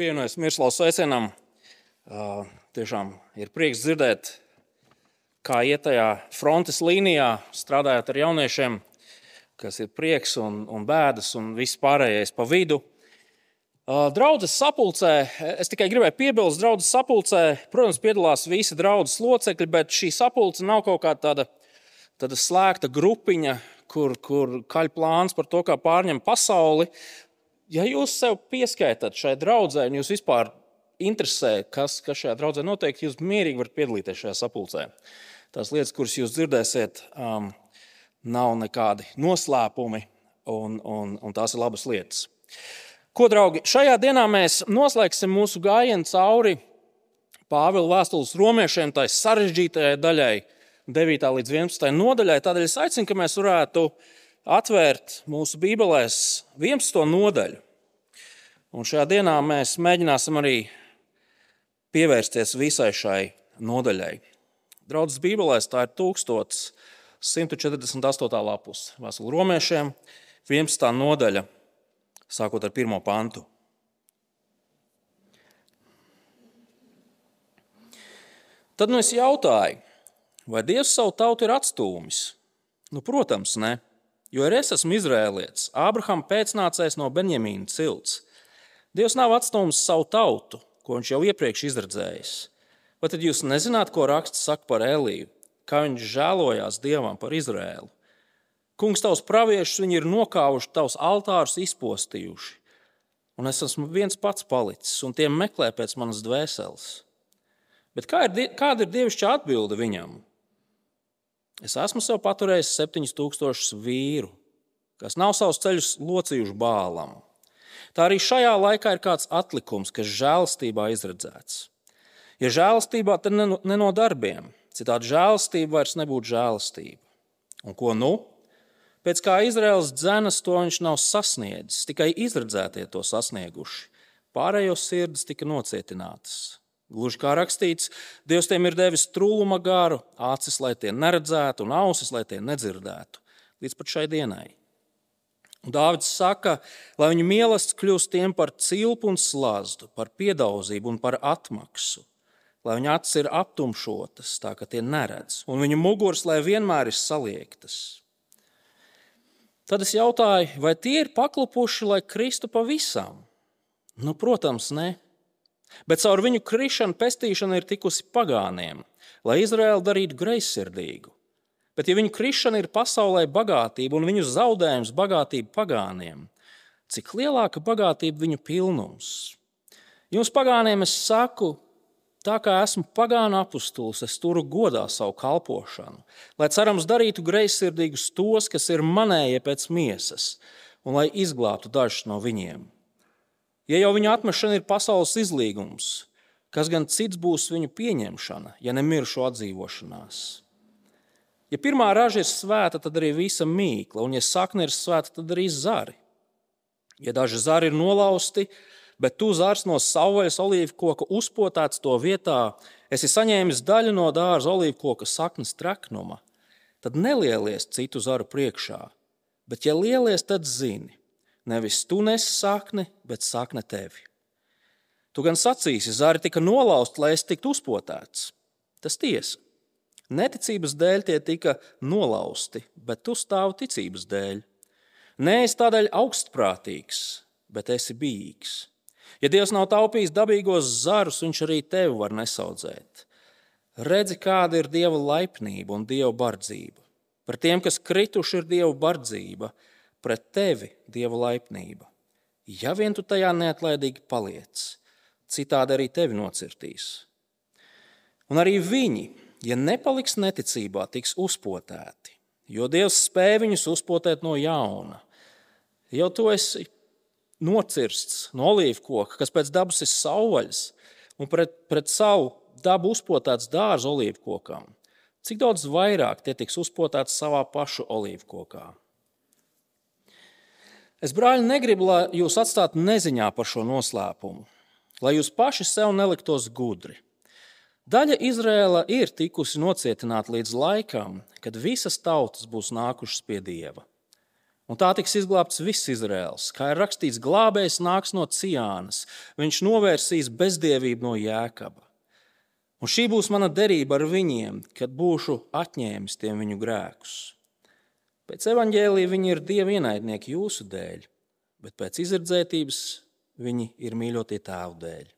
pievienojas Mirslavas. Uh, tiešām ir prieks dzirdēt, kā iet tajā frontes līnijā, strādājot ar jauniešiem, kas ir prieks un, un bēdas un viss pārējais pa vidu. Draudzes sapulcē, es tikai gribēju piebilst, draudzes sapulcē, protams, piedalās visi draudzes locekļi, bet šī sapulce nav kaut kāda tāda, tāda slēgta grupiņa, kur, kur kaļ plāns par to, kā pārņemt pasauli ja jūs sev pieskaitāt šai draudzē, un jūs vispār interesē, kas, kas šajā draudzē notiek, jūs mierīgi varat piedalīties šajā sapulcē. Tās lietas, kuras jūs dzirdēsiet, um, nav nekādi noslēpumi, un, un, un tās ir labas lietas. Ko, draugi, šajā dienā mēs noslēgsim mūsu gājienu cauri Pāvila vēstules romiešiem, tai sarežģītajai daļai, 9. līdz 11. nodaļai. Tādēļ es aicinu, ka mēs varētu uh, atvērt mūsu Bībelēs 11. nodaļu. Un šajā dienā mēs mēģināsim arī pievērsties visai šai nodaļai. Draudzes Bībelēs tā ir 1148. lapus. Vēstule romiešiem, 11. nodaļa, sākot ar 1. pantu. Tad nu es jautāju, vai Dievs savu tautu ir atstūmis? Nu, protams, ne. Jo arī es esmu izrēlietis, Ābrahama pēcnācējs no Benjamīna cilts. Dievs nav atstūmis savu tautu, ko viņš jau iepriekš izredzējis. Vai tad jūs nezināt, ko raksts saka par Eliju, kā viņš žēlojās Dievam par Izrēlu? Kungs, tavs praviešus viņi ir nokāvuši, tavs altārus izpostījuši. Un es esmu viens pats palicis, un tie meklē pēc manas dvēseles. Bet kā ir, kāda ir dievišķa atbilde viņam? Es esmu sev paturējis 7000 vīru, kas nav savus ceļus locījuši bālam. Tā arī šajā laikā ir kāds atlikums, kas žēlastībā izredzēts. Ja žēlastībā, tad ne no darbiem, citādi žēlastība vairs nebūtu žēlastība. Un ko nu? Pēc kā Izraels dzēnas to viņš nav sasniedzis, tikai izredzētie to sasnieguši. Pārējos sirds tika nocietinātas. Gluži kā rakstīts, Dievs tiem ir devis trūluma garu, acis, lai tie neredzētu, un ausis, lai tie nedzirdētu. Līdz pat šai dienai. Un Dāvids saka, lai viņu mīlestības kļūst tiem par cilpu un slazdu, par piedauzību un par atmaksu, lai viņa acis ir aptumšotas, tā ka tie neredz, un viņa muguras, lai vienmēr ir saliektas. Tad es jautāju, vai tie ir paklupuši, lai kristu pavisam? Nu, protams, ne. Bet caur viņu krišanu pestīšana ir tikusi pagāniem, lai Izraēlu darītu greizsirdīgu. Bet, ja viņu krišana ir pasaulē bagātība un viņu zaudējums bagātība pagāniem, cik lielāka bagātība viņu pilnums? Jums pagāniem es saku, tā kā esmu pagāna apustulis, es turu godā savu kalpošanu, lai cerams darītu greizsirdīgus tos, kas ir manējie pēc miesas, un lai izglābtu dažus no viņiem. Ja jau viņa atmešana ir pasaules izlīgums, kas gan cits būs viņu pieņemšana, ja ne miršu atdzīvošanās? Ja pirmā raža ir svēta, tad arī visa mīkla, un ja sakne ir svēta, tad arī zari. Ja daži zari ir nolausti, bet tu zars no savvaļas olīvu koka uzpotāts to vietā, esi saņēmis daļu no dārza olīvu koka saknes traknuma, tad nelielies citu zaru priekšā, bet ja lielies, tad zini, Nevis tu nes sakni, bet sakne tevi. Tu gan sacīsi, zari tika nolausti, lai es tiktu uzpotēts. Tas tiesa. Neticības dēļ tie tika nolausti, bet tu stāvi ticības dēļ. Nē, es tādēļ augstprātīgs, bet esi bijīgs. Ja Dievs nav taupījis dabīgos zarus, viņš arī tevi var nesaudzēt. Redzi, kāda ir Dieva laipnība un Dieva bardzība. Par tiem, kas krituši, ir Dieva bardzība, pret tevi dieva laipnība. Ja vien tu tajā neatlaidīgi paliec, citādi arī tevi nocirtīs. Un arī viņi, ja nepaliks neticībā, tiks uzpotēti, jo Dievs spēja viņus uzpotēt no jauna. Jau tu esi nocirsts no olīvu koka, kas pēc dabas ir savvaļas, un pret, pret savu dabu uzpotēts dārza olīvu kokām. Cik daudz vairāk tie tiks uzpotēti savā pašu olīvu kokā? Es, brāļi, negribu, lai jūs atstātu neziņā par šo noslēpumu, lai jūs paši sev neliktos gudri. Daļa Izrēla ir tikusi nocietināta līdz laikam, kad visas tautas būs nākušas pie Dieva. Un tā tiks izglābts viss Izraels. Kā ir rakstīts, glābējs nāks no Ciānas, viņš novērsīs bezdievību no Jēkaba. Un šī būs mana derība ar viņiem, kad būšu atņēmis tiem viņu grēkus. Pēc evaņģēlīja viņi ir dievi ienaidnieki jūsu dēļ, bet pēc izredzētības viņi ir mīļotie tēvu dēļ.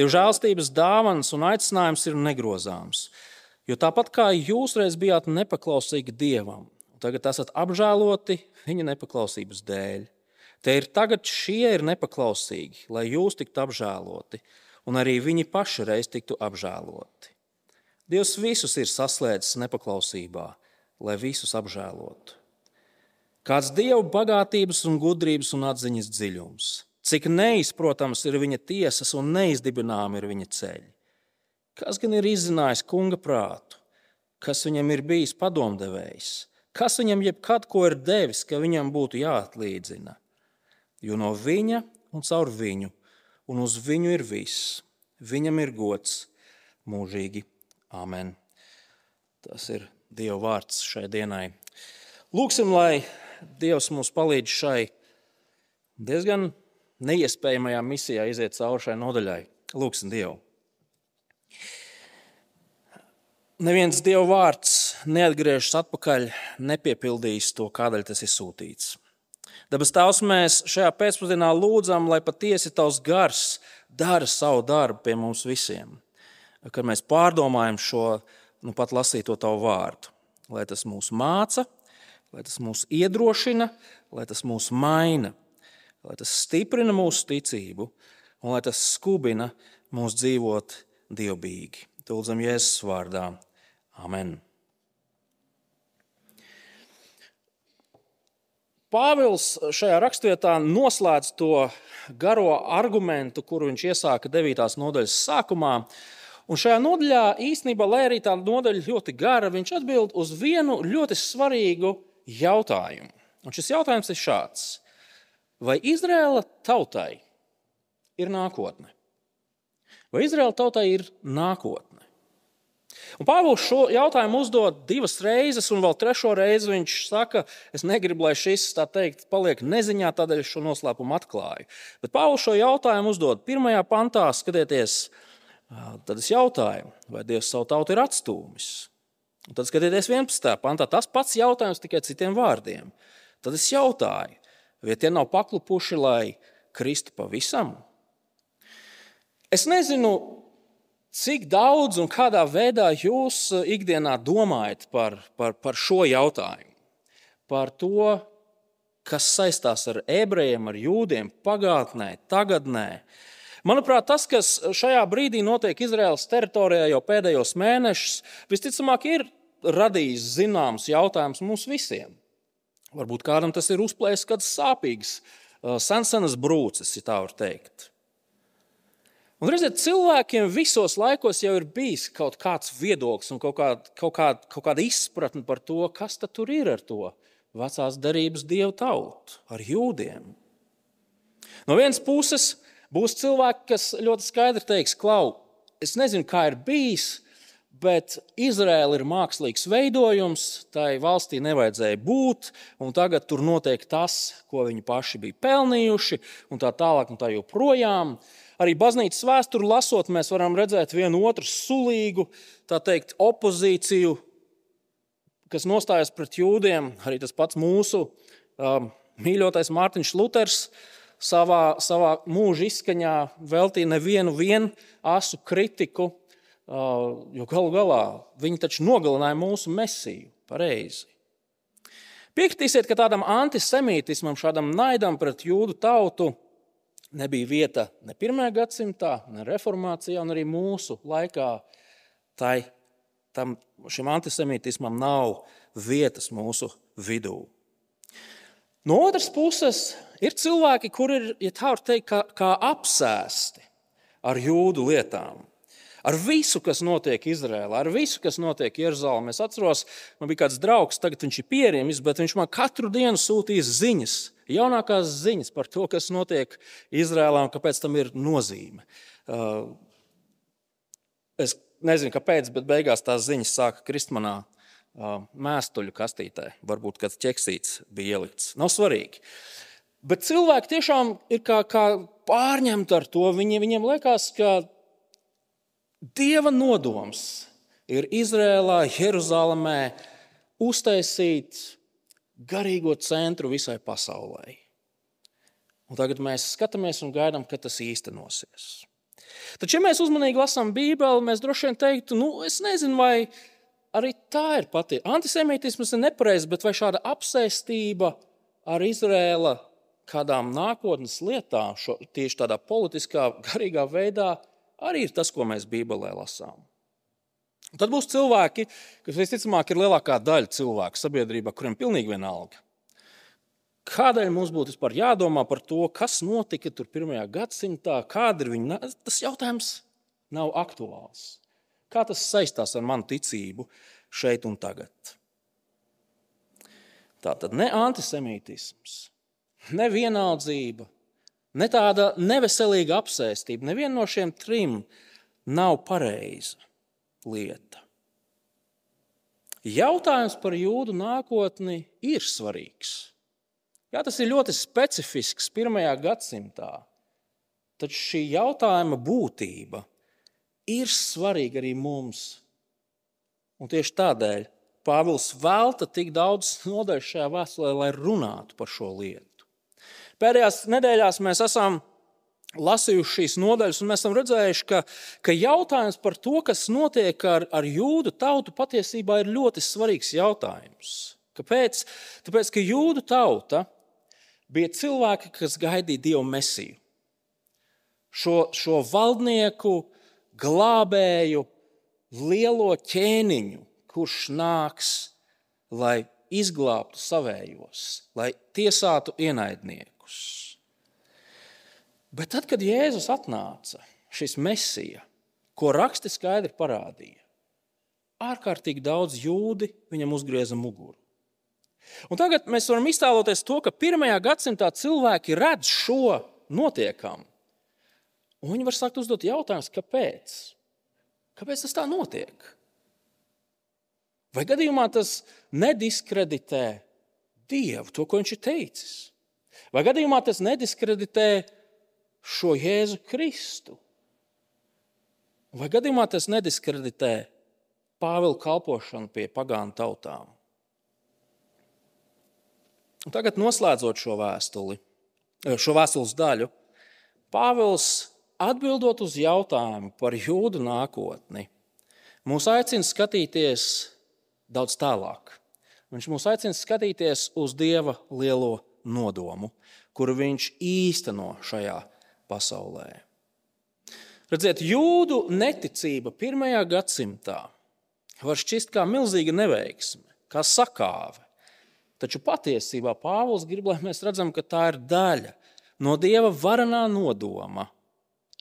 Dieva žēlstības dāvans un aicinājums ir negrozāms, jo tāpat kā jūs reiz bijāt nepaklausīgi dievam, tagad esat apžēloti viņa nepaklausības dēļ. Te ir tagad šie ir nepaklausīgi, lai jūs tiktu apžēloti, un arī viņi paši reiz tiktu apžēloti. Dievs visus ir saslēdzis nepaklausībā, lai visus apžēlotu. Kāds dieva bagātības, un gudrības un atziņas dziļums, cik neizprotams ir viņa tiesas un neizdibināmi ir viņa ceļi. Kas gan ir izzinājis kunga prātu, kas viņam ir bijis padomdevējs, Kas viņam jebkad ko ir devis, ka viņam būtu jāatlīdzina? Jo no viņa un caur viņu un uz viņu ir viss. Viņam ir gods mūžīgi. Amen. Tas ir Dieva vārds šai dienai. Lūksim, lai Dievs mums palīdz šai diezgan neiespējamajā misijā iziet cauri šai nodaļai. Lūksim Dievu! Neviens Dieva vārds neatgriežas atpakaļ, nepiepildīs to, kādēļ tas ir sūtīts. Dabas Tēvs, mēs šajā pēcpusdienā lūdzam, lai patiesi Tavs gars dara savu darbu pie mums visiem. Kad mēs pārdomājam šo nu, pat lasīto Tavu vārdu, lai tas mūs māca, lai tas mūs iedrošina, lai tas mūs maina, lai tas stiprina mūsu ticību un lai tas skubina mūs dzīvot dievbijīgi. Lūdzam, Jēzus vārdā. Amen. Pāvils šajā rakstvietā noslēdz to garo argumentu, kuru viņš iesāka 9. nodaļas sākumā. Un šajā nodaļā īstenībā, lai arī tā nodaļa ļoti gara, viņš atbild uz vienu ļoti svarīgu jautājumu. Un šis jautājums ir šāds: Vai Izraēla tautai ir nākotne? Vai Izraēla tautai ir nākotne? Un Pāvils šo jautājumu uzdod divas reizes, un vēl trešo reizi viņš saka, es negribu, lai šis tā teikt, paliek neziņā, tādēļ šo noslēpumu atklāju. Bet Pāvils šo jautājumu uzdod pirmajā pantā, skatieties, tad es jautāju, vai Dievs savu tautu ir atstūmis. Un tad skatieties 11. pantā, tas pats jautājums tikai citiem vārdiem. Tad es jautāju, vai tie nav paklupuši, lai kristu pavisam? Es nezinu, Cik daudz un kādā veidā jūs ikdienā domājat par, par, par šo jautājumu? Par to, kas saistās ar ebrejiem, ar jūdiem, pagātnē, tagadnē. Manuprāt, tas, kas šajā brīdī notiek Izraēlas teritorijā jau pēdējos mēnešus, visticamāk, ir radījis zināms jautājums mums visiem. Varbūt kādam tas ir uzplēsis kāds sāpīgs, eh, sensenas brūces, ja tā var teikt. Un redziet, cilvēkiem visos laikos jau ir bijis kaut kāds viedoklis un kaut kāda, kaut kāda, kaut kāda izpratne par to, kas tur ir ar to vecās derības dievu tautu, ar jūdiem. No vienas puses, būs cilvēki, kas ļoti skaidri teiks, klau, es nezinu, kā ir bijis, bet Izraela ir mākslīgs veidojums, tai valstī nevajadzēja būt, un tagad tur notiek tas, ko viņi paši bija pelnījuši, un tā tālāk, un tā joprojām. Arī baznīcas vēsturi lasot, mēs varam redzēt vienu otru sulīgu teikt, opozīciju, kas nostājas pret jūdiem. Arī tas pats mūsu um, mīļotais Mārtiņš Luters savā, savā mūža izskaņā veltīja nevienu asu kritiku, jo galu galā viņi taču nogalināja mūsu mesiju pareizi. Piekritīsiet, ka tādam antisemītismam, šādam naidam pret jūdu tautu nebija vieta ne pirmajā gadsimtā, ne reformācijā, un arī mūsu laikā tai, tam, šim antisemītismam nav vietas mūsu vidū. No otras puses, ir cilvēki, kuri ir, ja tā var teikt, kā, kā apsēsti ar jūdu lietām. Ar visu, kas notiek Izrēlā, ar visu, kas notiek Jeruzalemē. Es atceros, man bija kāds draugs, tagad viņš ir pieriemis, bet viņš man katru dienu sūtīs ziņas jaunākās ziņas par to, kas notiek Izrēlā un kāpēc tam ir nozīme. Uh, es nezinu, kāpēc, bet beigās tās ziņas sāka krist manā mēstuļu kastītē. Varbūt kāds ķeksīts bija ielikts. Nav svarīgi. Bet cilvēki tiešām ir kā, kā pārņemti ar to. Viņi, viņiem liekas, ka Dieva nodoms ir Izrēlā, Jeruzalemē uztaisīt garīgo centru visai pasaulē. Un tagad mēs skatāmies un gaidām, kad tas īstenosies. Taču, ja mēs uzmanīgi lasām Bībeli, mēs droši vien teiktu, nu, es nezinu, vai arī tā ir pati. Antisemītisms ir nepareizs, bet vai šāda apsēstība ar Izrēla kādām nākotnes lietām, šo, tieši tādā politiskā, garīgā veidā, arī ir tas, ko mēs Bībelē lasām. Un tad būs cilvēki, kas visticamāk ir lielākā daļa cilvēku sabiedrībā, kuriem pilnīgi vienalga. Kādēļ mums būtu vispār jādomā par to, kas notika tur pirmajā gadsimtā, kāda ir viņa? Tas jautājums nav aktuāls. Kā tas saistās ar manu ticību šeit un tagad? Tā tad ne antisemītisms, ne vienaldzība, ne tāda neveselīga apsēstība, neviena no šiem trim nav pareiza lieta. Jautājums par jūdu nākotni ir svarīgs. Jā, tas ir ļoti specifisks pirmajā gadsimtā. Taču šī jautājuma būtība ir svarīga arī mums. Un tieši tādēļ Pāvils velta tik daudz nodaļu šajā vēstulē, lai runātu par šo lietu. Pēdējās nedēļās mēs esam lasījuši šīs nodaļas, un mēs esam redzējuši, ka, ka jautājums par to, kas notiek ar, ar jūdu tautu, patiesībā ir ļoti svarīgs jautājums. Kāpēc? Tāpēc, ka jūdu tauta bija cilvēki, kas gaidīja Dievu mesiju. Šo, šo valdnieku, glābēju, lielo ķēniņu, kurš nāks, lai izglābtu savējos, lai tiesātu ienaidniekus. Bet tad, kad Jēzus atnāca, šis mesija, ko raksti skaidri parādīja, ārkārtīgi daudz jūdi viņam uzgrieza muguru. Un tagad mēs varam iztēloties to, ka pirmajā gadsimtā cilvēki redz šo notiekamu. Un viņi var sākt uzdot jautājumus, kāpēc? Kāpēc tas tā notiek? Vai gadījumā tas nediskreditē Dievu, to, ko viņš ir teicis? Vai gadījumā tas nediskreditē šo Jēzu Kristu? Vai gadījumā tas nediskreditē Pāvila kalpošanu pie pagānu tautām? Un tagad, noslēdzot šo vēstuli, šo vēstules daļu, Pāvils atbildot uz jautājumu par jūdu nākotni, mūs aicina skatīties daudz tālāk. Viņš mūs aicina skatīties uz Dieva lielo nodomu, kuru viņš īsteno šajā pasaulē. Redziet, jūdu neticība pirmajā gadsimtā var šķist kā milzīga neveiksme, kā sakāve. Taču patiesībā Pāvils grib, lai mēs redzam, ka tā ir daļa no Dieva varenā nodoma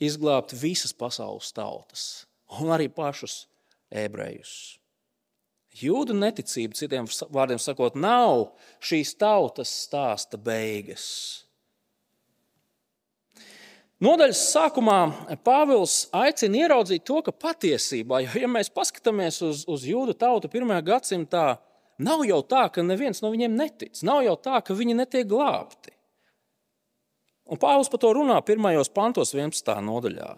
izglābt visas pasaules tautas un arī pašus ebrejus. Jūdu neticība, citiem vārdiem sakot, nav šīs tautas stāsta beigas. Nodaļas sākumā Pāvils aicina ieraudzīt to, ka patiesībā, ja mēs paskatāmies uz, uz jūdu tautu pirmajā gadsimtā, nav jau tā, ka neviens no viņiem netic. Nav jau tā, ka viņi netiek glābti. Un Pāvils par to runā pirmajos pantos, 11. nodaļā.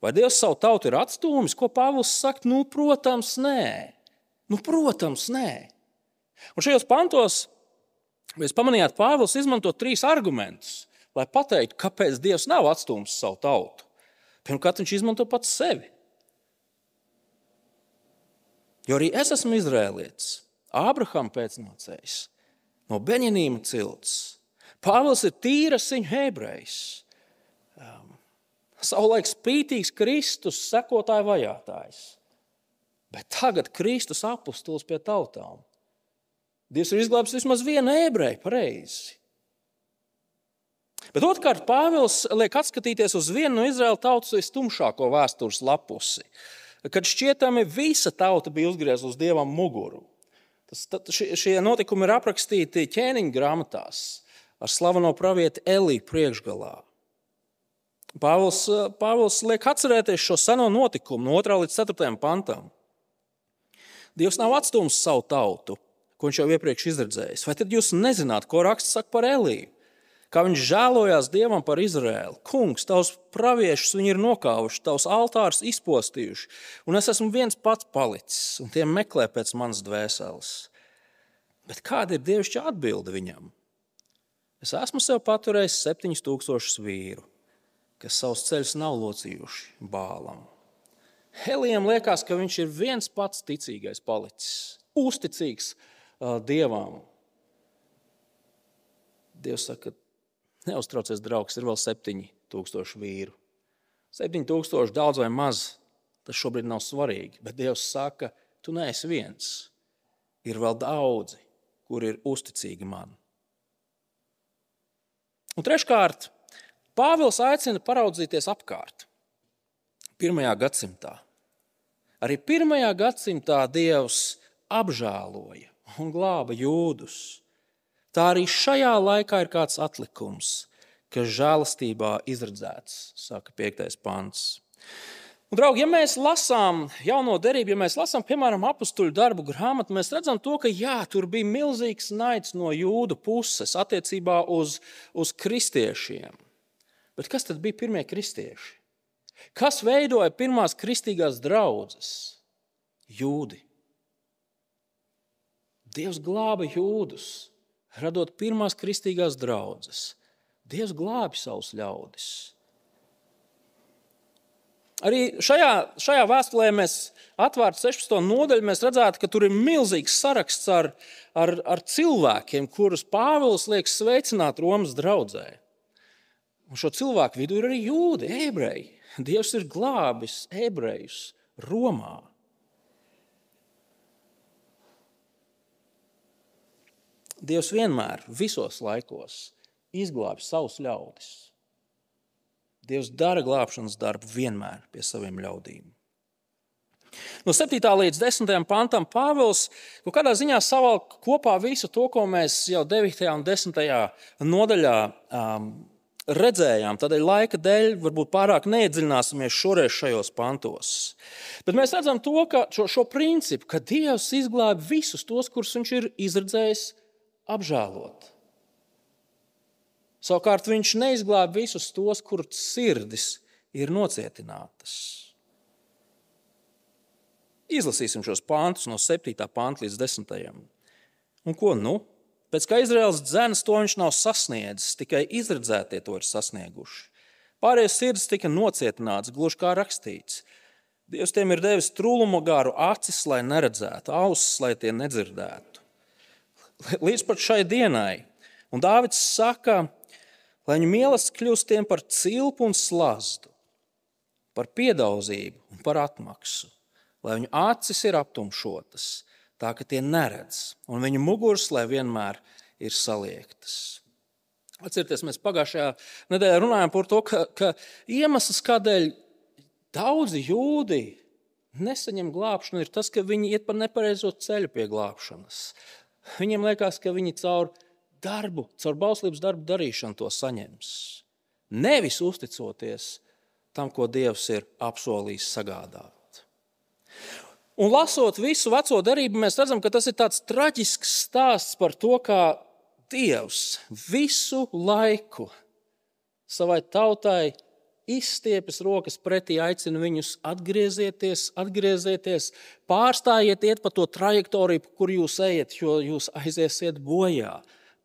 Vai Dievs savu tautu ir atstūmis? Ko Pāvils saka? Nu, protams, nē. Nu, protams, nē. Un šajos pantos, jūs pamanījāt, Pāvils izmanto trīs argumentus, lai pateiktu, kāpēc Dievs nav atstūmis savu tautu. Pirmkārt, viņš izmanto pats sevi. Jo arī es esmu izrēlietis, Ābrahama pēcnācējs, no Beņģīna cilts. Pāvils ir tīras viņa ebrejs. Um, savulaik spītīgs Kristus, sekotāja vajātājs. Bet tagad Kristus apustulis pie tautām. Dievs ir izglābis vismaz vienu ebreju pareizi. Bet otrkārt, Pāvils liek atskatīties uz vienu no Izraēlas tautas vistumšāko vēstures lapusi, kad šķietami visa tauta bija uzgriezusi dievam muguru. Tas, šie notikumi ir aprakstīti ķēniņa grāmatās ar slaveno pravieti Eliju priekšgalā. Pāvils, Pāvils liek atcerēties šo seno notikumu no 2 līdz 4 pantam. Dievs nav atstūmis savu tautu, ko viņš jau iepriekš izredzējis. Vai tad jūs nezināt, ko raksts saka par Eliju? Kā viņš žēlojās Dievam par Izraēlu. Kungs, tavs praviešus viņi ir nokāvuši, tavs altārus izpostījuši, un es esmu viens pats palicis, un tie meklē pēc manas dvēseles. Bet kāda ir dievišķa atbilde viņam? Es esmu sev paturējis 7000 vīru, kas savus ceļus nav locījuši bālam. Helijam liekas, ka viņš ir viens pats ticīgais palicis, uzticīgs uh, dievam. Dievs saka, neuztraucies, draugs, ir vēl 7000 vīru. 7000 daudz vai maz, tas šobrīd nav svarīgi. Bet Dievs saka, tu neesi viens. Ir vēl daudzi, kuri ir uzticīgi man. Un treškārt, Pāvils aicina paraudzīties apkārt. Pirmajā gadsimtā. Arī pirmajā gadsimtā Dievs apžēloja un glāba jūdus. Tā arī šajā laikā ir kāds atlikums, kas žēlastībā izredzēts, saka 5. pants. Un, draugi, ja mēs lasām jauno derību, ja mēs lasām, piemēram, apakstuļu darbu grāmatu, mēs redzam, to, ka jā, tur bija milzīgs naids no jūdu puses attiecībā uz, uz kristiešiem. Bet kas tad bija pirmie kristieši? Kas veidoja pirmās kristīgās draudzes? Jūdi. Dievs glāba jūdus, radot pirmās kristīgās draudzes. Dievs glābi savus ļaudis. Arī šajā, šajā vēstulē mēs atvērtu 16. nodaļu, mēs redzētu, ka tur ir milzīgs saraksts ar, ar, ar cilvēkiem, kurus Pāvils liek sveicināt Romas draudzē. Un šo cilvēku vidū ir arī jūdi, ebreji. Dievs ir glābis ebrejus Romā. Dievs vienmēr, visos laikos, izglābj savus ļaudis. Dievs dara glābšanas darbu vienmēr pie saviem ļaudīm. No 7. līdz 10. pantam Pāvils kaut kādā ziņā savalk kopā visu to, ko mēs jau 9. un 10. nodaļā um, redzējām. Tādēļ laika dēļ varbūt pārāk neiedziļināsimies šoreiz šajos pantos. Bet mēs redzam to, šo, šo principu, ka Dievs izglābj visus tos, kurus viņš ir izredzējis apžēlot. Savukārt viņš neizglāba visus tos, kurus sirdis ir nocietinātas. Izlasīsim šos pāntus no 7. pānta līdz 10. Un ko nu? Pēc kā Izraels dzēns to viņš nav sasniedzis, tikai izredzētie to ir sasnieguši. Pārējais sirds tika nocietināts, gluži kā rakstīts. Dievs tiem ir devis trūlumu garu acis, lai neredzētu, ausis, lai tie nedzirdētu. Līdz pat šai dienai. Un Dāvids saka, lai viņu mīlestība kļūst tiem par cilpu un slazdu, par piedauzību un par atmaksu, lai viņu acis ir aptumšotas, tā ka tie neredz, un viņu muguras, lai vienmēr ir saliektas. Atcerieties, mēs pagājušajā nedēļā runājām par to, ka, ka iemesls, kādēļ daudzi jūdi nesaņem glābšanu, ir tas, ka viņi iet pa nepareizo ceļu pie glābšanas. Viņiem liekas, ka viņi caur darbu, caur bauslības darbu darīšanu to saņems. Nevis uzticoties tam, ko Dievs ir apsolījis sagādāt. Un lasot visu veco derību, mēs redzam, ka tas ir tāds traģisks stāsts par to, kā Dievs visu laiku savai tautai izstiepjas rokas pretī, aicina viņus atgriezties, atgriezties, pārstājiet, iet pa to trajektoriju, kur jūs ejat, jo jūs aiziesiet bojā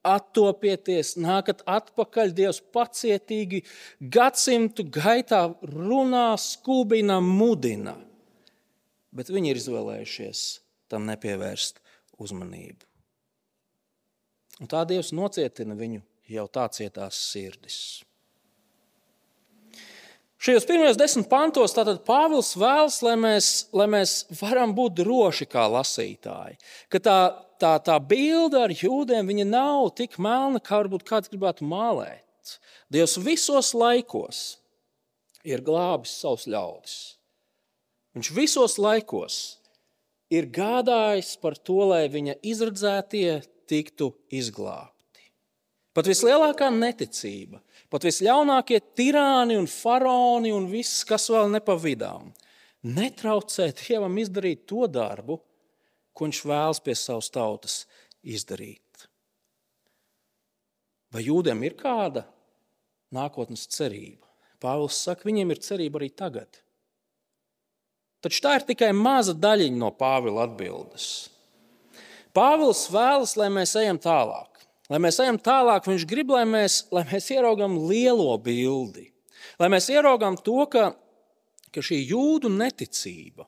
attopieties, nākat atpakaļ. Dievs pacietīgi gadsimtu gaitā runā, skūpina, mudina. Bet viņi ir izvēlējušies tam nepievērst uzmanību. Un tā Dievs nocietina viņu jau tā cietās sirdis. Šajos pirmajos desmit pantos Pāvils vēlas, lai mēs, lai mēs varam būt droši kā lasītāji. Ka tā, tā, tā bilde ar jūdiem nav tik melna, kā varbūt kāds gribētu mālēt. Dievs visos laikos ir glābis savus ļaudis. Viņš visos laikos ir gādājis par to, lai viņa izredzētie tiktu izglābti. Pat vislielākā neticība pat visļaunākie tirāni un faraoni un viss, kas vēl nepavidām, netraucē Dievam izdarīt to darbu, ko viņš vēlas pie savas tautas izdarīt. Vai jūdiem ir kāda nākotnes cerība? Pāvils saka, viņiem ir cerība arī tagad. Taču tā ir tikai maza daļiņa no Pāvila atbildes. Pāvils vēlas, lai mēs ejam tālāk. Lai mēs ejam tālāk, viņš grib, lai mēs, lai mēs ieraugām lielo bildi. Lai mēs ieraugām to, ka, ka šī jūdu neticība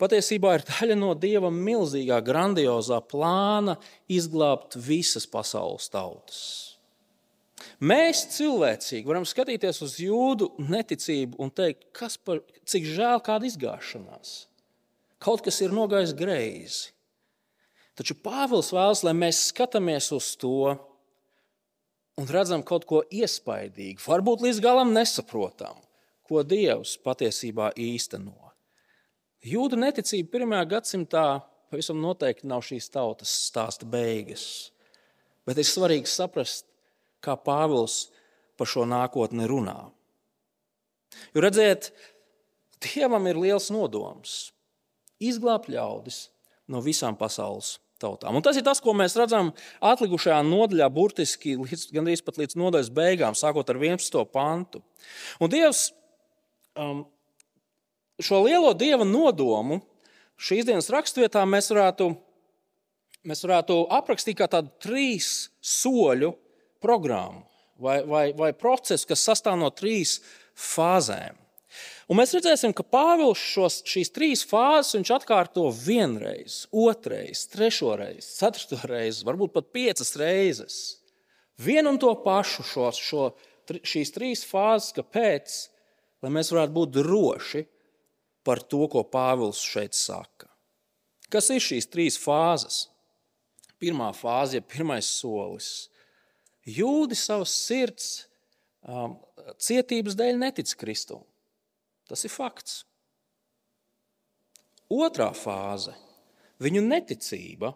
patiesībā ir daļa no Dieva milzīgā, grandiozā plāna izglābt visas pasaules tautas. Mēs cilvēcīgi varam skatīties uz jūdu neticību un teikt, kas par, cik žēl kāda izgāšanās. Kaut kas ir nogājis greizi. Taču Pāvils vēlas, lai mēs skatāmies uz to un redzam kaut ko iespaidīgu, varbūt līdz galam nesaprotam, ko Dievs patiesībā īsteno. Jūda neticība pirmajā gadsimtā pavisam noteikti nav šīs tautas stāsta beigas. Bet ir svarīgi saprast, kā Pāvils par šo nākotni runā. Jo redziet, Dievam ir liels nodoms izglābt ļaudis no visām pasaules tautām. Un tas ir tas, ko mēs redzam atlikušajā nodaļā, burtiski līdz, gandrīz pat līdz nodaļas beigām, sākot ar 11. pantu. Un Dievs um, šo lielo dieva nodomu šīs dienas raksturvietā mēs varētu, mēs varētu aprakstīt kā tādu trīs soļu programmu vai, vai, vai procesu, kas sastāv no trīs fāzēm. Un mēs redzēsim, ka Pāvils šos, šīs trīs fāzes atkārto vienreiz, otrreiz, trešoreiz, ceturtoreiz, varbūt pat piecas reizes. Vienu un to pašu šo, šo, šīs trīs fāzes, kāpēc? Lai mēs varētu būt droši par to, ko Pāvils šeit saka. Kas ir šīs trīs fāzes? Pirmā fāze, ja pirmais solis Jūdi savas sirds um, cietības dēļ netic Kristum. Tas ir fakts. Otrā fāze - viņu neticība.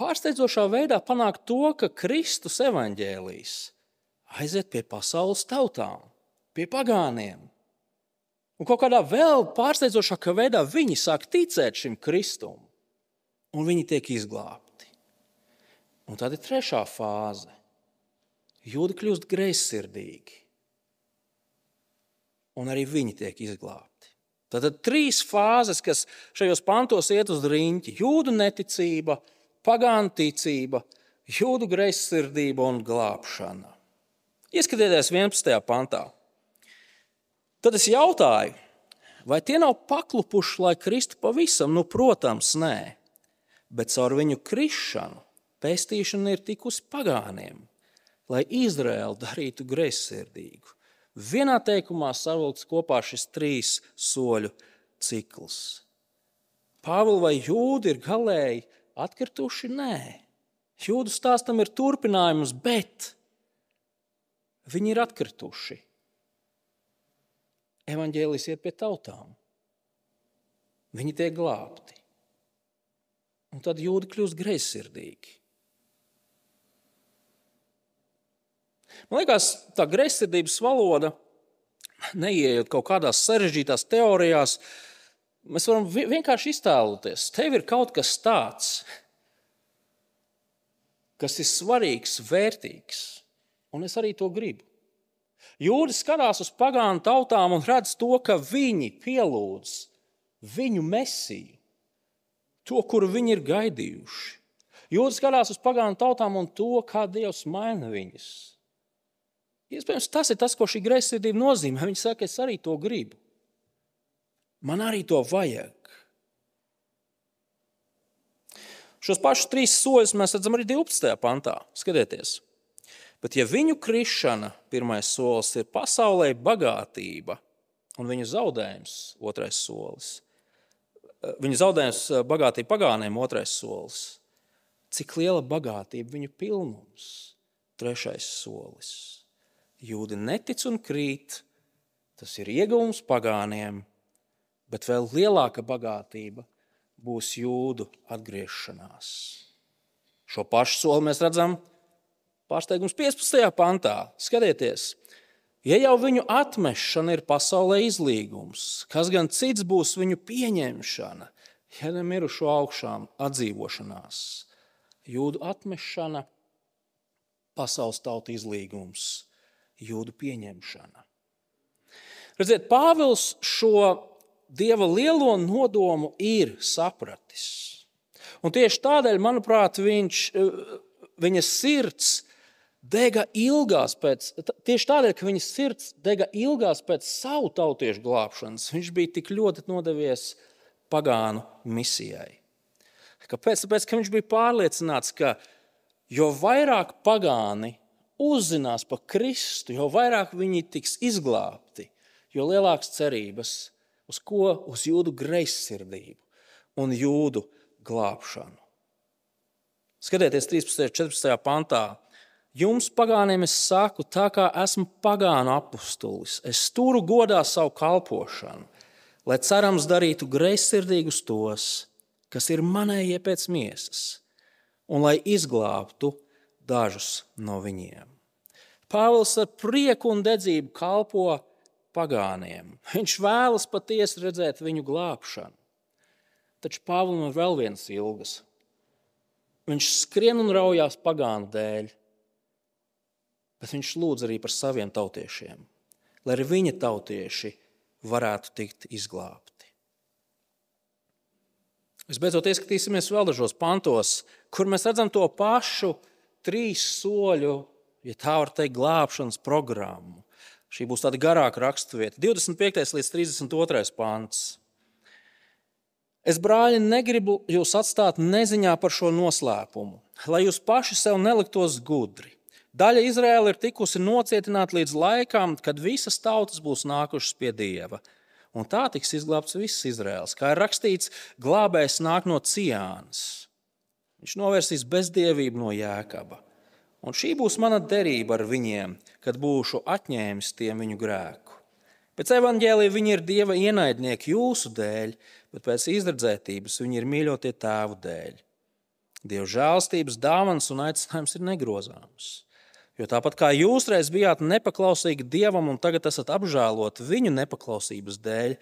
Pārsteidzošā veidā panāk to, ka Kristus evaņģēlīs aiziet pie pasaules tautām, pie pagāniem. Un kaut kādā vēl pārsteidzošākā veidā viņi sāk ticēt šim Kristum, un viņi tiek izglābti. Un tad ir trešā fāze. Jūda kļūst greizsirdīgi, un arī viņi tiek izglābti. Tad ir trīs fāzes, kas šajos pantos iet uz rīņķi. Jūdu neticība, pagānu ticība, jūdu greizsirdība un glābšana. Ieskatieties 11. pantā. Tad es jautāju, vai tie nav paklupuši, lai kristu pavisam? Nu, protams, nē, bet caur viņu krišanu Pestīšana ir tikusi pagāniem, lai Izraēlu darītu greizsirdīgu. Vienā teikumā savilkts kopā šis trīs soļu cikls. Pāvils vai jūdi ir galēji atkrituši? Nē, jūdu stāstam ir turpinājums, bet viņi ir atkrituši. Evanģēlis iet pie tautām. Viņi tiek glābti. Un tad jūdi kļūst greizsirdīgi. Man liekas, tā greizsirdības valoda, neieejot kaut kādās sarežģītās teorijās, mēs varam vienkārši iztēloties. Tev ir kaut kas tāds, kas ir svarīgs, vērtīgs, un es arī to gribu. Jūris skatās uz pagānu tautām un redz to, ka viņi pielūdz viņu mesiju, to, kuru viņi ir gaidījuši. Jūris skatās uz pagānu tautām un to, kā Dievs maina viņus. Iespējams, tas ir tas, ko šī greizsirdība nozīmē. Viņa saka, es arī to gribu. Man arī to vajag. Šos pašus trīs soļus mēs redzam arī 12. pantā. Skatieties, bet ja viņu krišana, pirmais solis, ir pasaulē bagātība, un viņu zaudējums, otrais solis, viņa zaudējums bagātība pagāniem, otrais solis, cik liela bagātība viņu pilnums, trešais solis. Jūdi netic un krīt, tas ir ieguvums pagāniem, bet vēl lielāka bagātība būs jūdu atgriešanās. Šo pašu soli mēs redzam pārsteigums 15. pantā. Skatieties, ja jau viņu atmešana ir pasaulē izlīgums, kas gan cits būs viņu pieņemšana? ja ne mirušo augšām atdzīvošanās, jūdu atmešana, pasaules tauta izlīgums, jūdu pieņemšana. Redziet, Pāvils šo dieva lielo nodomu ir sapratis. Un tieši tādēļ, manuprāt, viņš, viņa sirds dega ilgās pēc, tieši tādēļ, ka viņa sirds dega ilgās pēc savu tautiešu glābšanas, viņš bija tik ļoti nodevies pagānu misijai. Kāpēc? Tāpēc, ka viņš bija pārliecināts, ka jo vairāk pagāni uzzinās par Kristu, jo vairāk viņi tiks izglābti, jo lielākas cerības uz ko? Uz jūdu greizsirdību un jūdu glābšanu. Skatieties, 13. un 14. pantā. Jums, pagāniem, es saku, tā kā esmu pagānu apustulis, es turu godā savu kalpošanu, lai cerams darītu greizsirdīgus tos, kas ir manējie pēc miesas, un lai izglābtu dažus no viņiem. Pāvils ar prieku un dedzību kalpo pagāniem. Viņš vēlas patiesi redzēt viņu glābšanu. Taču Pāvils ir vēl viens ilgas. Viņš skrien un raujās pagānu dēļ, bet viņš lūdz arī par saviem tautiešiem, lai arī viņa tautieši varētu tikt izglābti. Visbeidzot, ieskatīsimies vēl dažos pantos, kur mēs redzam to pašu trīs soļu, ja tā var teikt, glābšanas programmu. Šī būs tāda garāka raksturvieta. 25. līdz 32. pāns. Es, brāļi, negribu jūs atstāt neziņā par šo noslēpumu, lai jūs paši sev neliktos gudri. Daļa Izraēla ir tikusi nocietināta līdz laikam, kad visas tautas būs nākušas pie Dieva. Un tā tiks izglābts viss Izraels. Kā ir rakstīts, glābējs nāk no Ciānas. Viņš novērsīs bezdievību no Jēkaba. Un šī būs mana derība ar viņiem, kad būšu atņēmis tiem viņu grēku. Pēc evaņģēlīja viņi ir dieva ienaidnieki jūsu dēļ, bet pēc izredzētības viņi ir mīļotie tēvu dēļ. Dieva žēlstības dāvans un aicinājums ir negrozāms. Jo tāpat kā jūs reiz bijāt nepaklausīgi dievam un tagad esat apžēloti viņu nepaklausības dēļ,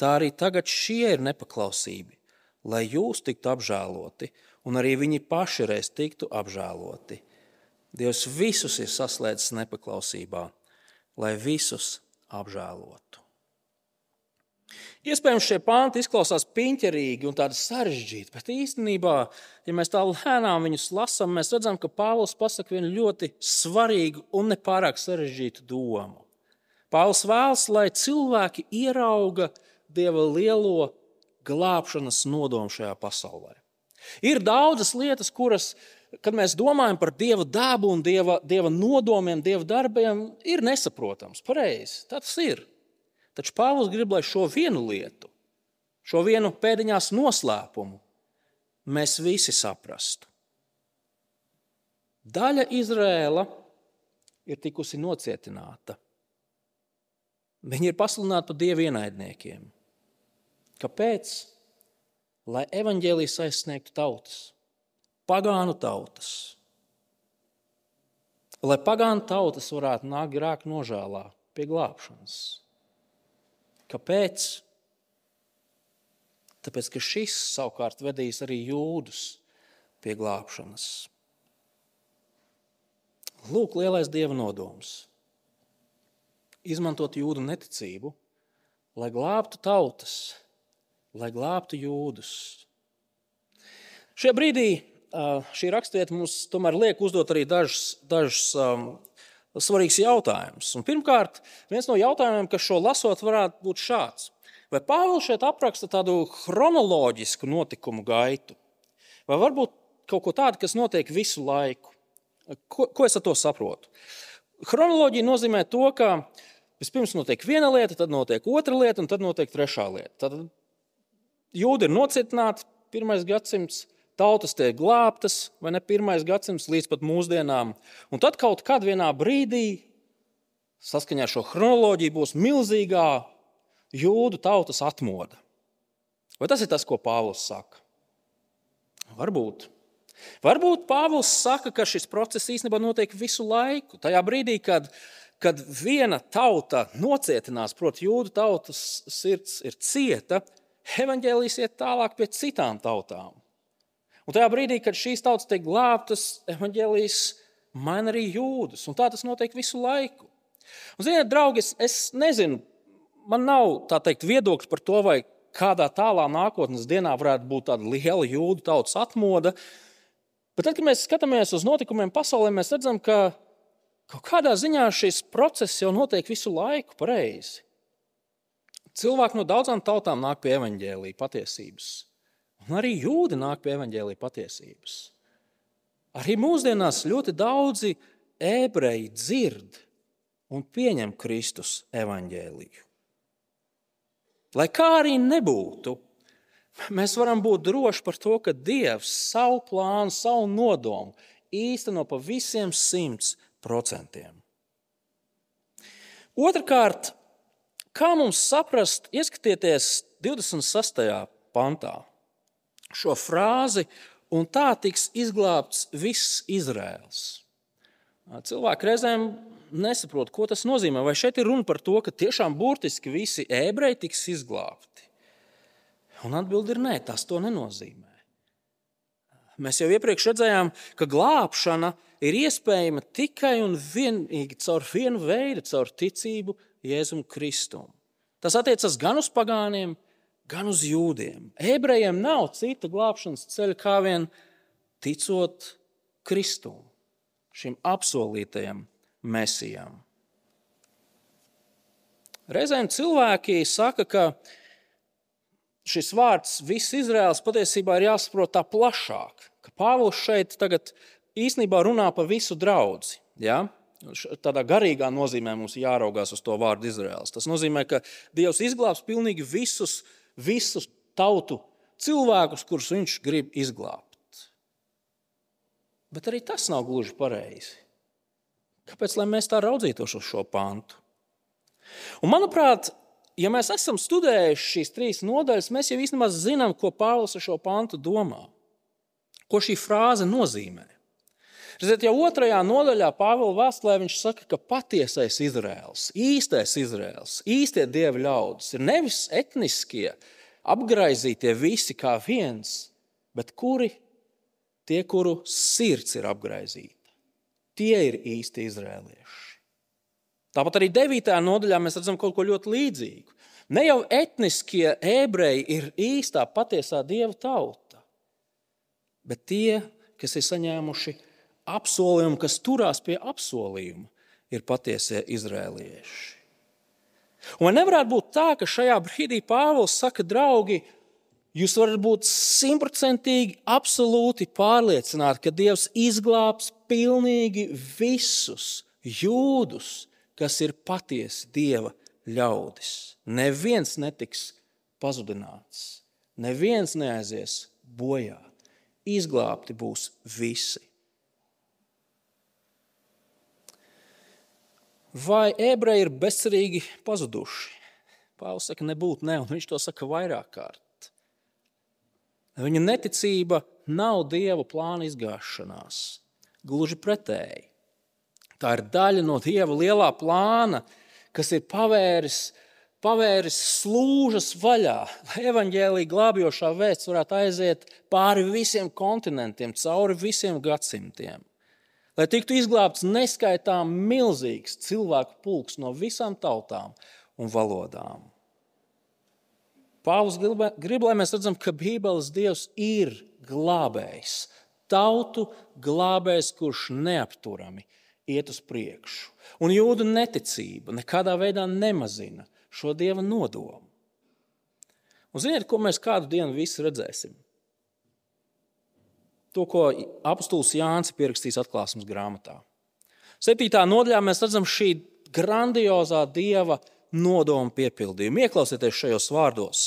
tā arī tagad šie ir nepaklausība, lai jūs tiktu apžēloti un arī viņi paši reiz tiktu apžēloti. Dievs visus ir saslēdzis nepaklausībā, lai visus apžēlotu. Iespējams, šie panti izklausās piņķerīgi un tādi sarežģīti, bet īstenībā, ja mēs tā lēnām viņus lasām, mēs redzam, ka Pāvils pasaka vienu ļoti svarīgu un nepārāk sarežģītu domu. Pāvils vēlas, lai cilvēki ierauga Dieva lielo glābšanas nodomu šajā pasaulē. Ir daudzas lietas, kuras kad mēs domājam par Dieva dabu un Dieva, dieva nodomiem, Dieva darbiem, ir nesaprotams. Pareizi, tas ir. Taču Pāvils grib, lai šo vienu lietu, šo vienu pēdiņās noslēpumu, mēs visi saprastu. Daļa Izrēla ir tikusi nocietināta. Viņi ir pasludināti par dievu ienaidniekiem. Kāpēc? Lai evaņģēlijas aizsniegtu tautas pagānu tautas. Lai pagānu tautas varētu nākt grēku nožēlā pie glābšanas. Kāpēc? Tāpēc, ka šis savukārt vedīs arī jūdus pie glābšanas. Lūk, lielais dieva nodoms. Izmantot jūdu neticību, lai glābtu tautas, lai glābtu jūdus. Šajā brīdī šī raksturvieta mums tomēr liek uzdot arī dažus, dažus um, svarīgus jautājumus. Un pirmkārt, viens no jautājumiem, kas šo lasot, varētu būt šāds. Vai Pāvils šeit apraksta tādu chronoloģisku notikumu gaitu? Vai varbūt kaut ko tādu, kas notiek visu laiku? Ko, ko es ar to saprotu? Chronoloģija nozīmē to, ka vispirms notiek viena lieta, tad notiek otra lieta, un tad notiek trešā lieta. Tad jūdi ir nocietināti, pirmais gadsimts, tautas tiek glābtas, vai ne pirmais gadsimts līdz pat mūsdienām. Un tad kaut kad vienā brīdī, saskaņā ar šo chronoloģiju, būs milzīgā jūdu tautas atmoda. Vai tas ir tas, ko Pāvils saka? Varbūt. Varbūt Pāvils saka, ka šis process īstenībā notiek visu laiku. Tajā brīdī, kad, kad viena tauta nocietinās, proti, jūdu tautas sirds ir cieta, evaņģēlijas iet tālāk pie citām tautām. Un tajā brīdī, kad šīs tautas tiek glābtas, evaņģēlijas maina arī jūdus. Un tā tas notiek visu laiku. Un, ziniet, draugi, es, es nezinu, man nav tā teikt viedoklis par to, vai kādā tālā nākotnes dienā varētu būt tāda liela jūdu tautas atmoda. Bet tad, kad mēs skatāmies uz notikumiem pasaulē, mēs redzam, ka kaut kādā ziņā šis process jau notiek visu laiku pareizi. Cilvēki no daudzām tautām nāk pie evaņģēlīja patiesības. Un arī jūdi nāk pie evaņģēlīja patiesības. Arī mūsdienās ļoti daudzi ebreji dzird un pieņem Kristus evaņģēliju. Lai kā arī nebūtu, mēs varam būt droši par to, ka Dievs savu plānu, savu nodomu īsteno pa visiem simts procentiem. Otrakārt, kā mums saprast, ieskatieties 26. pantā šo frāzi, un tā tiks izglābts viss Izraels. Cilvēki reizēm nesaprot, ko tas nozīmē. Vai šeit ir runa par to, ka tiešām burtiski visi ebreji tiks izglābti? Un atbildi ir nē, tas to nenozīmē. Mēs jau iepriekš redzējām, ka glābšana ir iespējama tikai un vienīgi caur vienu veidu, caur ticību Jēzum Kristum. Tas attiecas gan uz pagāniem, gan uz jūdiem. Ebrejiem nav cita glābšanas ceļa kā vien ticot Kristum, šim apsolītajam mesijam. Reizēm cilvēki saka, ka šis vārds viss Izraels patiesībā ir jāsaprot tā plašāk. Ka Pāvils šeit tagad īstenībā runā par visu draugu. Ja? Tādā garīgā nozīmē mums jāraugās uz to vārdu Izraels. Tas nozīmē, ka Dievs izglābs pilnīgi visus visus tautu cilvēkus, kurus viņš grib izglābt. Bet arī tas nav gluži pareizi. Kāpēc mēs tā raudzītos uz šo pantu? Un, manuprāt, ja mēs esam studējuši šīs trīs nodaļas, mēs jau īstenībā zinām, ko Pāvils ar šo pantu domā. Ko šī frāze nozīmē? Redziet, jau otrajā nodaļā Pāvila vēstulē viņš saka, ka patiesais Izraels, īstais Izraels, īstie dievi ļaudis ir nevis etniskie, apgaizītie visi kā viens, bet kuri tie, kuru sirds ir apgaizīta. Tie ir īsti izrēlieši. Tāpat arī 9. nodaļā mēs redzam kaut ko ļoti līdzīgu. Ne jau etniskie ebreji ir īstā, patiesā dieva tauta, bet tie, kas ir saņēmuši apsolījumu, kas turās pie apsolījuma, ir patiesie izrēlieši. Un vai nevarētu būt tā, ka šajā brīdī Pāvils saka, draugi, jūs varat būt simtprocentīgi, absolūti pārliecināti, ka Dievs izglābs pilnīgi visus jūdus, kas ir patiesi Dieva ļaudis. Neviens netiks pazudināts, neviens neaizies bojā. Izglābti būs visi. Vai ebreji ir bezcerīgi pazuduši? Pāvils saka, nebūtu ne, un viņš to saka vairāk kārt. Viņa neticība nav dieva plāna izgāšanās. Gluži pretēji. Tā ir daļa no dieva lielā plāna, kas ir pavēris, pavēris slūžas vaļā, lai evaņģēlīja glābjošā vēsts varētu aiziet pāri visiem kontinentiem, cauri visiem gadsimtiem lai tiktu izglābts neskaitām milzīgs cilvēku pulks no visām tautām un valodām. Pāvils grib, grib, lai mēs redzam, ka Bībeles Dievs ir glābējs, tautu glābējs, kurš neapturami iet uz priekšu. Un jūdu neticība nekādā veidā nemazina šo dieva nodomu. Un ziniet, ko mēs kādu dienu visi redzēsim? To, ko apustulis Jānis ir pierakstījis atklāsmes grāmatā. Septītā nodaļā mēs redzam šī grandiozā dieva nodoma piepildījumu. Ieklausieties šajos vārdos.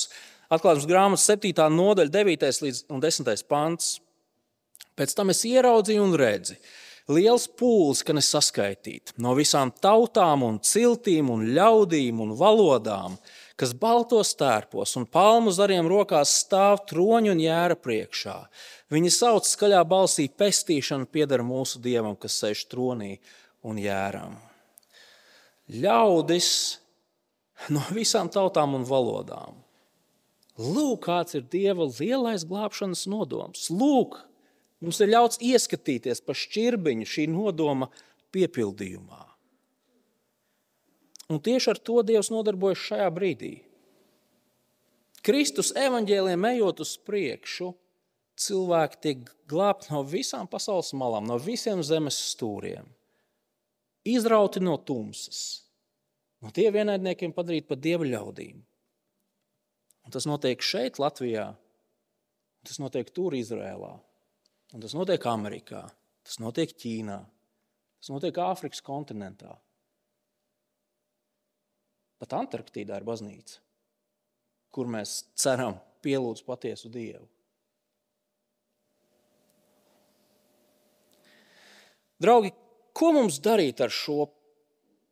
Atklāsmes grāmatas 7. nodaļa, 9. līdz 10. pants. Pēc tam es ieraudzīju un redzu. Liels pūlis, ka nesaskaitīt no visām tautām, un ciltīm, un ļaudīm un valodām, kas baltos tērpos un palmu zariem rokās stāv troņu un jēra priekšā. Viņi sauc skaļā balsī, pestīšana pieder mūsu dievam, kas sēž tronī un jēram. Ļaudis no visām tautām un valodām Lūk, kāds ir Dieva lielais glābšanas nodoms. Lūk, mums ir ļauts ieskatīties pa šķirbiņu šī nodoma piepildījumā. Un tieši ar to Dievs nodarbojas šajā brīdī. Kristus evaņģēliem ejot uz priekšu, cilvēki tiek glābti no visām pasaules malām, no visiem zemes stūriem, izrauti no tumsas, no dieva ienaidniekiem padarīti par dieva ļaudīm. Un tas notiek šeit, Latvijā, tas notiek tur, Izrēlā, un tas notiek Amerikā, tas notiek Ķīnā, tas notiek Āfrikas kontinentā. Pat Antarktīdā ir baznīca, kur mēs ceram pielūdz patiesu Dievu. Draugi, ko mums darīt ar šo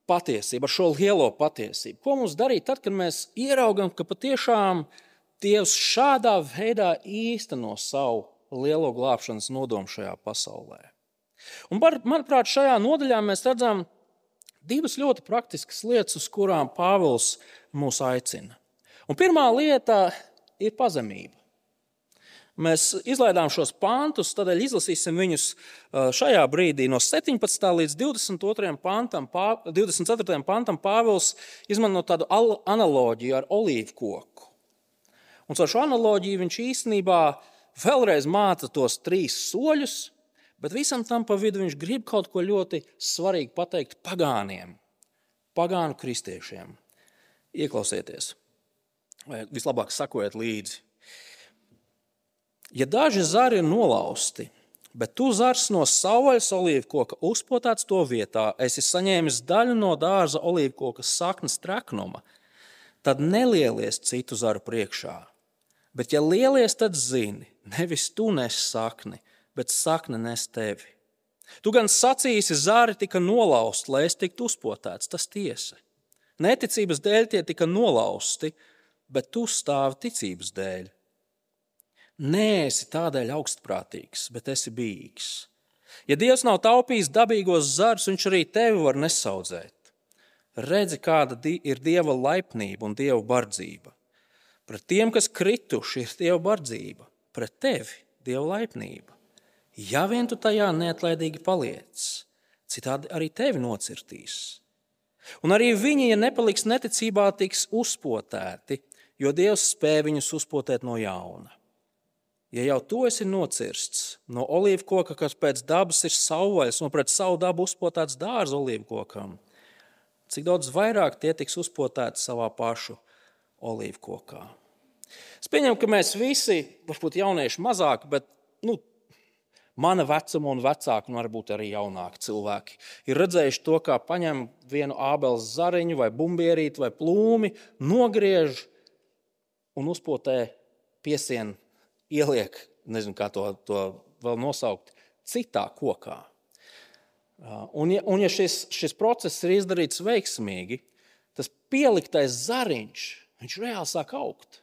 patiesību, ar šo lielo patiesību? Ko mums darīt tad, kad mēs ieraugam, ka patiešām Dievs šādā veidā īsteno savu lielo glābšanas nodomu šajā pasaulē? Un, manuprāt, šajā nodaļā mēs redzam divas ļoti praktiskas lietas, uz kurām Pāvils mūs aicina. Un pirmā lieta ir pazemība. Mēs izlaidām šos pāntus, tādēļ izlasīsim viņus šajā brīdī. No 17. līdz 22. pantam, 24. pantam Pāvils izmanto tādu analoģiju ar olīvu koku. Un ar šo analoģiju viņš īstenībā vēlreiz māca tos trīs soļus, bet visam tam pa vidu viņš grib kaut ko ļoti svarīgu pateikt pagāniem, pagānu kristiešiem. Ieklausieties, vai vislabāk sakojiet līdzi. Ja daži zari ir nolausti, bet tu zars no savvaļas olīvkoka uzpotāts to vietā, esi saņēmis daļu no dārza olīvkoka saknes treknuma, tad nelielies citu zaru priekšā. Bet, ja lielies, tad zini, nevis tu nes sakni, bet sakne nes tevi. Tu gan sacīsi, zāri tika nolausti, lai es tiktu uzpotāts, tas tiesa. Neticības dēļ tie tika nolausti, bet tu stāvi ticības dēļ. Nē, esi tādēļ augstprātīgs, bet esi bijīgs. Ja Dievs nav taupījis dabīgos zarus, viņš arī tevi var nesaudzēt. Redzi, kāda ir Dieva laipnība un Dieva bardzība. Pret tiem, kas krituši, ir Dieva bardzība, pret tevi Dieva laipnība. Ja vien tu tajā neatlaidīgi paliec, citādi arī tevi nocirtīs. Un arī viņi, ja nepaliks neticībā, tiks uzpotēti, jo Dievs spēja viņus uzpotēt no jauna. Ja jau tu esi nocirsts no olīvu koka, kas pēc dabas ir savvaļas un pret savu dabu uzpotāts dārza olīvu kokam, cik daudz vairāk tie tiks uzpotāti savā pašu olīvu kokā. Es pieņemu, ka mēs visi, varbūt jaunieši mazāk, bet nu, mana vecuma un vecāka, un varbūt arī jaunāki cilvēki, ir redzējuši to, kā paņem vienu ābeles zariņu, vai bumbierīti, vai plūmi, nogriež un uzpotē piesienu ieliek, nezinu, kā to, to vēl nosaukt, citā kokā. Uh, un, ja, un ja šis, šis process ir izdarīts veiksmīgi, tas pieliktais zariņš, viņš reāli sāk augt.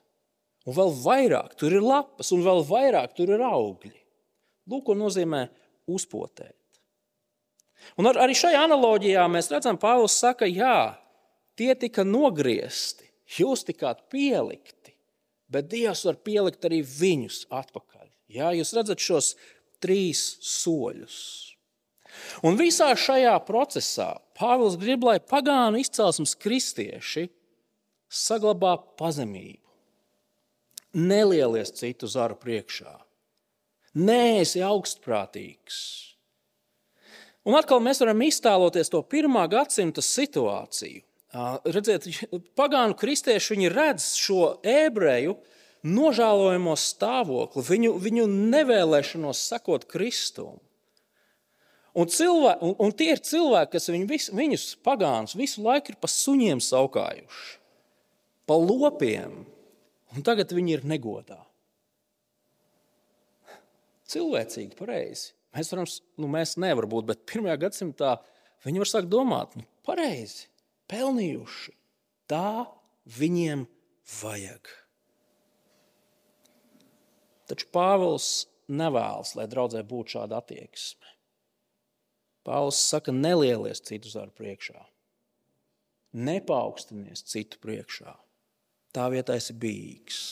Un vēl vairāk tur ir lapas, un vēl vairāk tur ir augļi. Lūk, ko nozīmē uzpotēt. Un ar, arī šajā analoģijā mēs redzam, Pāvils saka, jā, tie tika nogriezti, jūs tikāt pielikt bet Dievs var pielikt arī viņus atpakaļ. Jā, jūs redzat šos trīs soļus. Un visā šajā procesā Pāvils grib, lai pagānu izcelsmes kristieši saglabā pazemību, nelielies citu zaru priekšā, neesi augstprātīgs. Un atkal mēs varam iztēloties to pirmā gadsimta situāciju. Redziet, pagānu kristieši redz šo ebreju nožēlojamo stāvokli, viņu, viņu nevēlēšanos sekot Kristum. Un, cilvē, un, un tie ir cilvēki, kas viņu vis, viņus pagānus visu laiku ir pa suņiem saukājuši, pa lopiem, un tagad viņi ir negodā. Cilvēcīgi, pareizi. Mēs, varam, nu, mēs nevaram būt, bet pirmajā gadsimtā viņi var sākt domāt, nu, pareizi pelnījuši. Tā viņiem vajag. Taču Pāvils nevēlas, lai draudzē būtu šāda attieksme. Pāvils saka, nelielies citu zaru priekšā, nepaukstinies citu priekšā. Tā vietā esi bijīgs.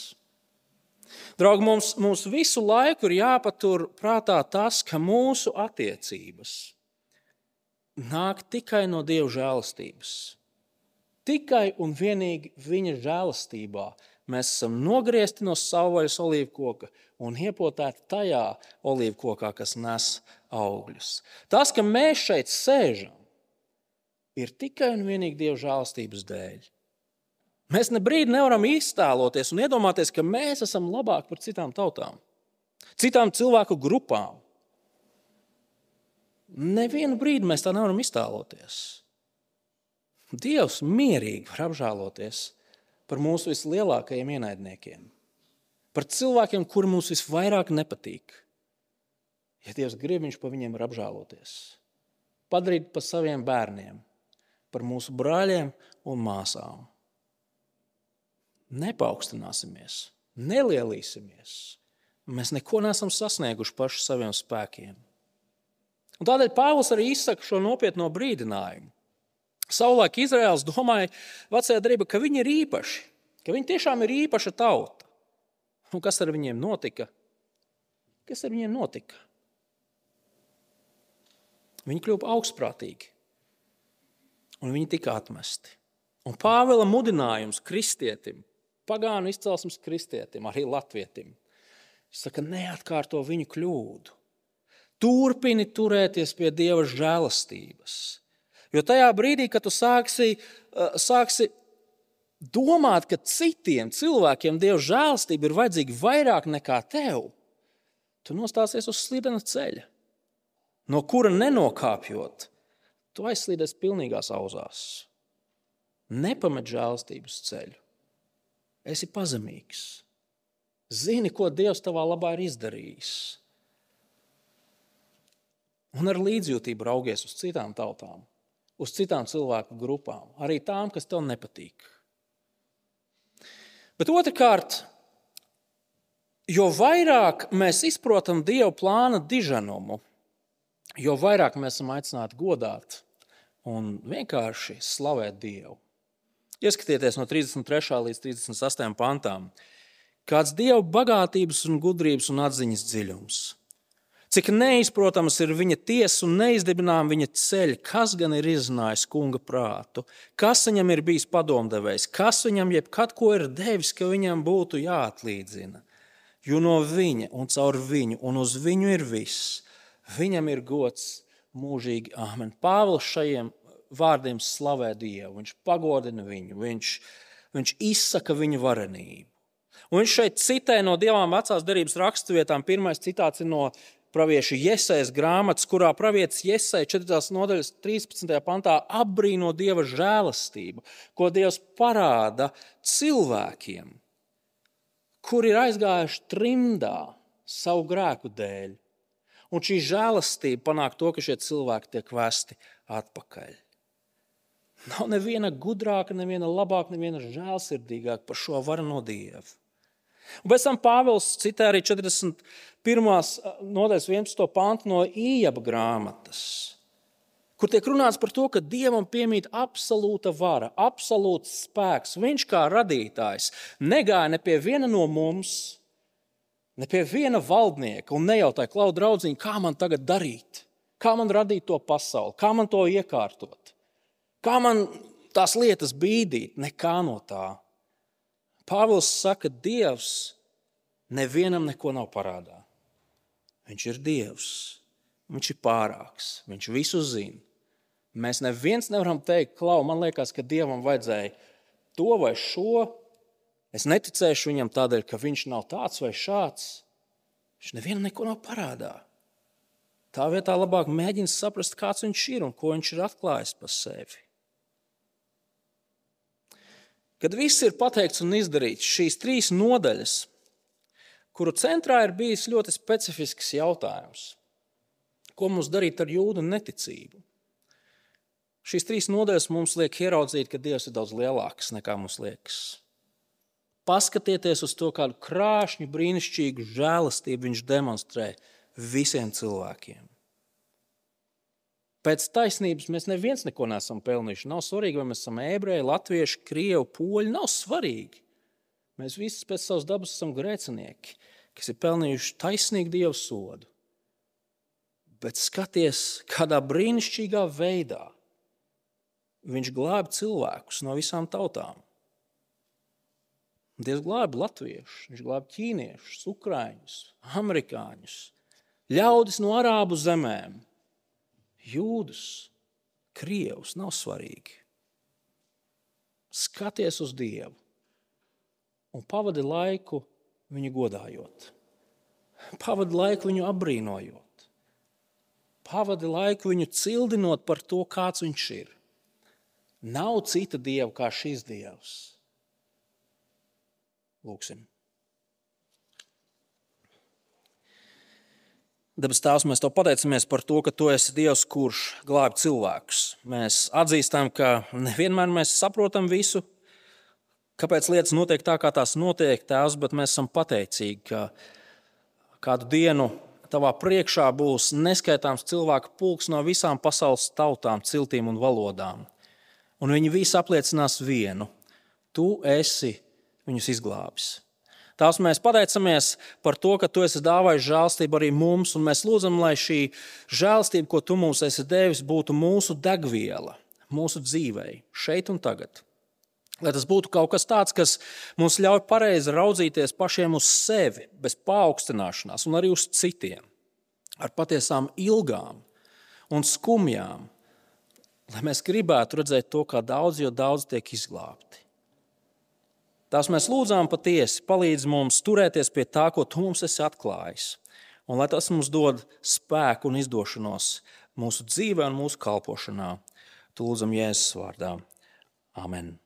Draugi, mums, mums visu laiku ir jāpatur prātā tas, ka mūsu attiecības nāk tikai no Dieva žēlastības. Tikai un vienīgi viņa žēlastībā mēs esam nogriezti no savvaļas olīvu koka un iepotēti tajā olīvu kokā, kas nes augļus. Tas, ka mēs šeit sēžam, ir tikai un vienīgi Dieva žēlastības dēļ. Mēs ne brīdi nevaram iztēloties un iedomāties, ka mēs esam labāki par citām tautām, citām cilvēku grupām. Nevienu brīdi mēs tā nevaram iztēloties. Dievs mierīgi var apžēloties par mūsu vislielākajiem ienaidniekiem, par cilvēkiem, kuri mums visvairāk nepatīk. Ja Dievs grib, viņš par viņiem var apžēloties, padarīt par saviem bērniem, par mūsu brāļiem un māsām nepaukstināsimies, nelielīsimies. Mēs neko neesam sasnieguši paši saviem spēkiem. Un tādēļ Pāvils arī izsaka šo nopietno brīdinājumu. Savulaik Izraels domāja, vecajā darbā, ka viņi ir īpaši, ka viņi tiešām ir īpaša tauta. Un kas ar viņiem notika? Kas ar viņiem notika? Viņi kļuva augstprātīgi, un viņi tika atmesti. Un Pāvila mudinājums kristietim pagānu izcelsmes kristietim, arī latvietim. Viņš saka, neatkārto viņu kļūdu. Turpini turēties pie Dieva žēlastības. Jo tajā brīdī, kad tu sāksi, eh, sāksi domāt, ka citiem cilvēkiem Dieva žēlastība ir vajadzīga vairāk nekā tev, tu nostāsies uz slidena ceļa, no kura nenokāpjot, tu aizslīdēsi pilnīgās auzās. Nepamet žēlastības ceļu. Esi pazemīgs. Zini, ko Dievs tavā labā ir izdarījis. Un ar līdzjūtību raugies uz citām tautām, uz citām cilvēku grupām, arī tām, kas tev nepatīk. Bet otrkārt, jo vairāk mēs izprotam Dieva plāna diženumu, jo vairāk mēs esam aicināti godāt un vienkārši slavēt Dievu. Ieskatieties no 33. līdz 38. pantām. Kāds dieva bagātības, un gudrības un atziņas dziļums. Cik neizprotams ir viņa tiesa un neizdibinām viņa ceļi, kas gan ir izzinājis kunga prātu, kas viņam ir bijis padomdevējs, kas viņam jebkad ko ir devis, ka viņam būtu jāatlīdzina. Jo no viņa un caur viņu un uz viņu ir viss. Viņam ir gods mūžīgi. Āmen. Pāvils šajiem vārdiem slavē Dievu, viņš pagodina viņu, viņš, viņš izsaka viņa varenību. Un viņš šeit citē no divām vecās derības raksturvietām. Pirmais citāts ir no pravieša Iesaijas grāmatas, kurā pravietis Iesaija 4. nodaļas 13. pantā apbrīno Dieva žēlastību, ko Dievs parāda cilvēkiem, kuri ir aizgājuši trimdā savu grēku dēļ. Un šī žēlastība panāk to, ka šie cilvēki tiek vesti atpakaļ. Nav neviena gudrāka, neviena labāka, neviena žēlsirdīgāka par šo varu no Dieva. Un pēc tam Pāvils citē arī 41. nodaļas 11. pantu no Ījaba grāmatas, kur tiek runāts par to, ka Dievam piemīt absolūta vara, absolūts spēks. Viņš kā radītājs negāja ne pie viena no mums, ne pie viena valdnieka un nejautāja, klau, draugiņ, kā man tagad darīt, kā man radīt to pasauli, kā man to iekārtot. Kā man tās lietas bīdīt? Nekā no tā. Pāvils saka, Dievs nevienam neko nav parādā. Viņš ir Dievs, viņš ir pārāks, viņš visu zina. Mēs neviens nevaram teikt, klau, man liekas, ka Dievam vajadzēja to vai šo. Es neticēšu viņam tādēļ, ka viņš nav tāds vai šāds. Viņš nevienam neko nav parādā. Tā vietā labāk mēģina saprast, kāds viņš ir un ko viņš ir atklājis par sevi. Kad viss ir pateikts un izdarīts, šīs trīs nodaļas, kuru centrā ir bijis ļoti specifisks jautājums, ko mums darīt ar jūdu neticību. Šīs trīs nodaļas mums liek ieraudzīt, ka Dievs ir daudz lielāks nekā mums liekas. Paskatieties uz to, kādu krāšņu, brīnišķīgu žēlastību viņš demonstrē visiem cilvēkiem. Pēc taisnības mēs neviens neko neesam pelnījuši. Nav svarīgi, vai mēs esam ebreji, latvieši, krievi, poļi. Nav svarīgi. Mēs visi pēc savas dabas esam grēcinieki, kas ir pelnījuši taisnīgu dievu sodu. Bet skaties, kādā brīnišķīgā veidā viņš glābi cilvēkus no visām tautām. Dievs glābi latviešus, viņš glābi ķīniešus, ukrāņus, amerikāņus, ļaudis no arābu zemēm, jūdus, krievus. Nav svarīgi. Skaties uz Dievu un pavadi laiku viņu godājot. Pavadi laiku viņu apbrīnojot. Pavadi laiku viņu cildinot par to, kāds viņš ir. Nav cita dieva kā šis dievs. Lūksim. Debes Tēvs, mēs Tev pateicamies par to, ka Tu esi Dievs, kurš glābi cilvēkus. Mēs atzīstam, ka nevienmēr mēs saprotam visu, kāpēc lietas notiek tā, kā tās notiek, Tēvs, bet mēs esam pateicīgi, ka kādu dienu Tavā priekšā būs neskaitāms cilvēku pulks no visām pasaules tautām, ciltīm un valodām. Un viņi visi apliecinās vienu: Tu esi viņus izglābis. Tās mēs pateicamies par to, ka Tu esi dāvājis žēlstību arī mums, un mēs lūdzam, lai šī žēlstība, ko Tu mums esi devis, būtu mūsu degviela, mūsu dzīvei, šeit un tagad. Lai tas būtu kaut kas tāds, kas mums ļauj pareizi raudzīties pašiem uz sevi, bez paaugstināšanās, un arī uz citiem, ar patiesām ilgām un skumjām, lai mēs gribētu redzēt to, kā daudz, jo daudz tiek izglābti. Tās mēs lūdzām patiesi, palīdz mums turēties pie tā, ko tu mums esi atklājis. Un lai tas mums dod spēku un izdošanos mūsu dzīvē un mūsu kalpošanā, tu lūdzam Jēzus vārdā. Amen.